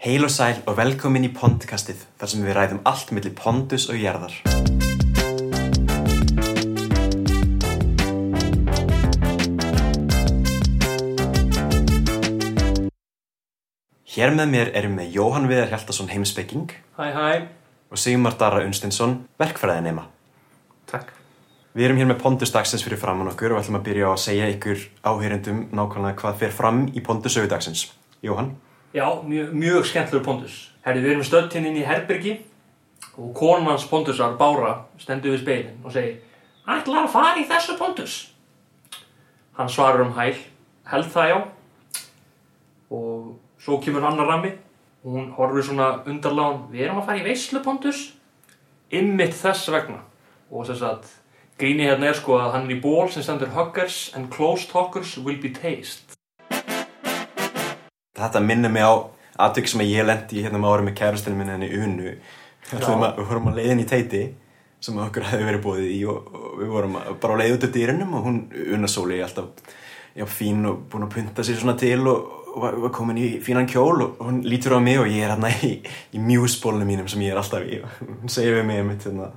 Heil og sæl og velkomin í Pondkastið þar sem við ræðum allt millir pondus og jarðar. Hér með mér erum við Jóhann Viðar Hjaltason heimspeking Hæ, hæ. og Sigmar Darra Unstinsson verkfræðinema. Takk. Við erum hér með Pondus dagsins fyrir framann okkur og ætlum að byrja á að segja ykkur áheyrendum nákvæmlega hvað fer fram í Pondus sögudagsins. Jóhann? Já, mjög, mjög skemmtlur pondus. Herri, við erum stödd hérna inn í herbergi og konans pondusar Bára stendur við speilin og segir Ætlar að fara í þessu pondus? Hann svarar um hæl, held það já. Og svo kemur annar rammi. Og hún horfir svona undarláðan Við erum að fara í veislu pondus Ymmit þess vegna. Og þess að gríni hérna er sko að hann er í ból sem stendur Huggers and close talkers will be taste Þetta minnir mig á atvik sem ég lendi hérna með ára með kærastinu minni henni Unu. Ætlum að- Við vorum á leiðin í teiti sem okkur hefði verið bóðið í og, og við vorum að- bara á leið út af dýrinum og hún Una Sóli alltaf já, fín og búin að punta sér svona til og, var, komin í fínan kjól og hún lítur á mig og ég er hérna í, í mjúsbólunum mínum sem ég er alltaf í. Og hún segir við mig einmitt hérna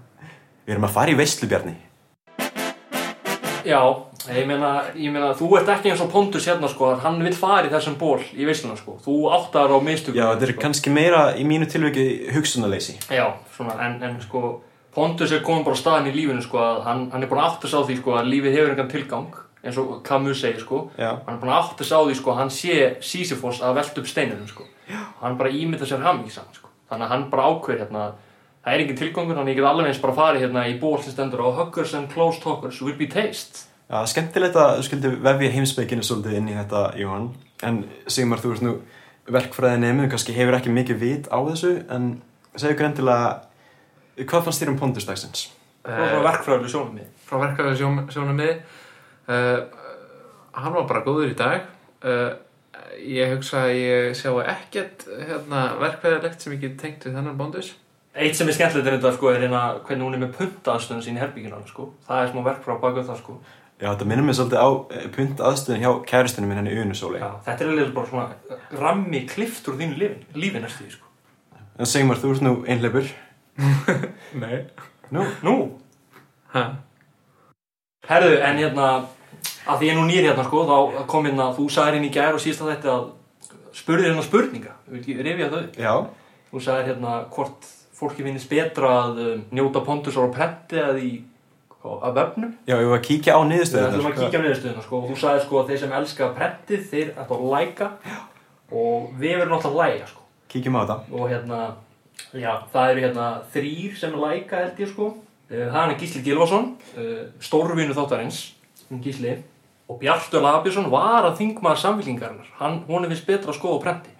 við erum að fara í veistlubjarni Já, ég meina, ég meina, þú ert ekki eins og Pontus hérna sko að hann vil fara í þessum ból í veisluna sko. Þú áttar á mistökum. Já, þetta er sko. kannski meira í mínu tilviki hugsunarleysi Já, svona, en, en sko, Pontus er komin bara á staðin í lífinu sko að hann, hann er búin að átta sig á því sko að lífið hefur engan tilgang, eins og Camus segir sko. Já, Hann er búin að átta sig á því sko að hann sé Sisyphos að velta upp steinunum sko. Já. Hann bara ímynda sér hamingisaman sko. Þannig að hann bara ákveður hérna Það er engin tilgangur, þannig að ég get alveg eins bara farið hérna í ból sem stendur á Huggers and Close Talkers will be taste. Já, skemmtilegt að þú skildi vefja heimsbygginu svolítið inn í þetta, Jóhann. En Sigmar, þú ert nú verkfræði nefnum, kannski hefur ekki mikið vit á þessu, en segju greintilega, hvað fannst þér um var bara verkfræðileg sjónum mig. frá verkaðu sjón, sjónum miði uh, hann var bara góður í dag uh, ég hugsa að ég sjá ekkert hérna, verkvæðilegt sem ég get tengt við þennan bóndus Eitt sem er skemmtilegt er þetta sko er hérna hvernig hún er með puntaðstöðun sín í herbygginu sko. Það er smá verkfræð á baku það sko. Já, þetta minnum mig svolítið á eh, punt aðstöðin hjá kæristinu minn henni Unu Sóli. Já, þetta er alveg bara svona rammi klift úr þínu lífin, lífi næstu því sko. En Sigmar, þú ert nú einhleipur. nei Nú, Nú, ha. herðu, en hérna að því ég er nú nýr hérna sko, þá kom hérna, þú sagðir hérna í gær og síðast að þetta að spurðir hérna spurninga, við vil ekki rifja þau. já, Þú hérna fólki finnist betra að um, njóta pondusar og prenti að í að vefnum. já, ég var að kíkja á Við niðurstöðunar. ætlum að kíkja á niðurstöðuna sko og þú sagði sko að þeir sem elska prentið þeir ættu að læka. Og við verðum náttúrulega að læka sko. Kíkjum á þetta. og hérna, já, það eru hérna þrýr sem læka held ég sko. Uh, hann er Gísli Gilvason uh, stórvinu þáttarins um Gísli. Og Bjartur Labjörnsson var að þingmaður samfélkingarinnar hann, hún er vist betra að skoða prenti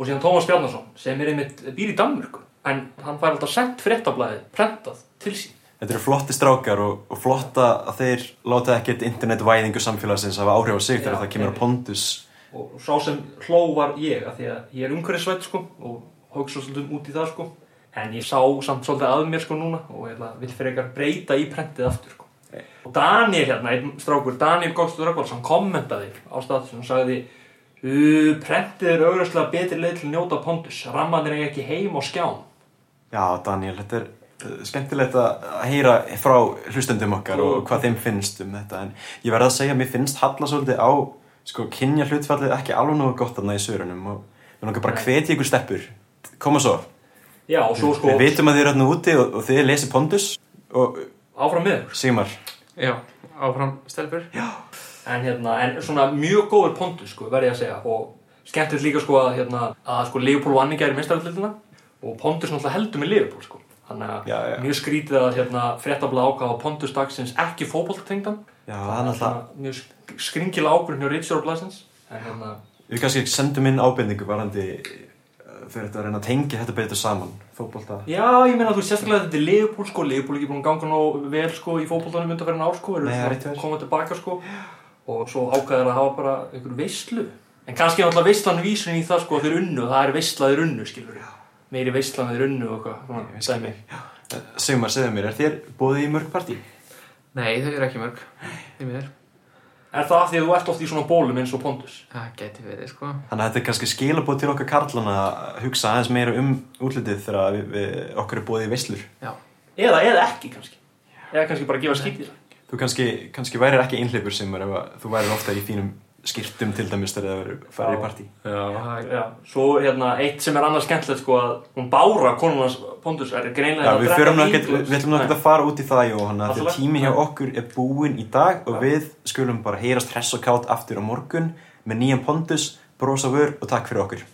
og síðan Tómas Bjarnason sem er einmitt býr í Danmörku en hann fær alltaf sendt fréttablaðið prentað til sín. Þetta eru flotti strákar og, og flotta að þeir láta ekkert internetvæðingu samfélagsins hafa áhrif á sig þegar það kemur á pondus. og sá sem hló var ég af því að ég er umhverfisvætt sko og hugsa svolítið út í það sko. En ég sá samt svolítið að mér sko núna og ég vil fyrir eitthvað breyta í prentið aftur sko. Og Daniel hérna, einn strákur, Daniel Gókstur Röggvalds hann kommentaði á status og sagði prentið er auðvitað betri leið til að njóta pondus rammanir er ekki heim og skján Já, Daniel, þetta er uh, skemmtilegt að heyra frá hlustendum okkar og hvað þeim finnst um þetta. En ég verð að segja að mér finnst halla svolítið á sko, kynja hlutfallið ekki alveg nógu gott þarna í sörunum og við langar bara hvetja ykkur steppur koma svo, já og svo sko við vitum að þið eru hérna úti og, og þið lesi pondus og áfram með Sigmar, já, áfram stelpur. En hérna, en svona mjög góður pondus sko, verði ég að segja og skemmtilegt líka sko að hérna, að sko Leopold vann ekki er í mestarallildina og pondus náttúrulega heldur með Leopold sko. Þannig að Já, já. mjög skrítið að hérna fréttabla ákvaða pondus dagsins ekki svona mjög sk- skringilega ákvörðin hjá Ritstjóra Blasins. Hérna, við kannski sendum inn ábendingu varandi uh, fyrir þetta að reyna að tengja þetta betur saman fótbolta. Já ég meina þú veist sérstaklega þetta er Leopold sko, Leopold er ekki búin að ganga nóg vel sko í fótboltanum undanferðin ár sko, eru Nei, það er svona rétt hjá þér. koma tilbaka sko. Og svo ákvaðir að hafa bara einhver veislu. En kannski náttúrulega veislan vísun í það sko að þeir unnu, það er veislaðir unnu skilur meiri veislan þeir unnu og eitthvað Ég svona, skil. dæmi Sigmar, segðu mér, er þér búið í mörg partí? nei, þau eru ekki mörg miður Er það því að þú ert oft í svona bólum eins og Pontus? Það geti verið, sko. Þannig að þetta er kannski skilabóð til okkar karlana að hugsa aðeins meira um útlitið þegar við, við, okkur er bóðið í veislur. Já. Eða, eða ekki kannski. Eða kannski bara gefa það. Þú kannski, kannski værir ekki einhleipur sem er ef að þú værir ofta í fínum skýrtum til dæmis þegar það verður farið Já. í partí. Já, það Já, svo hérna, eitt sem er annars skemmtilegt sko að hún Bára, konun hans Pontus, er Já, greinlega að við, nú ekkert að fara út í það Jóhanna, því Alltaf að lag. tími hjá Já. okkur er búinn í dag og Já. við skulum bara heyrast hress og kátt aftur á morgun með nýjan pondus, brosa vör og takk fyrir okkur.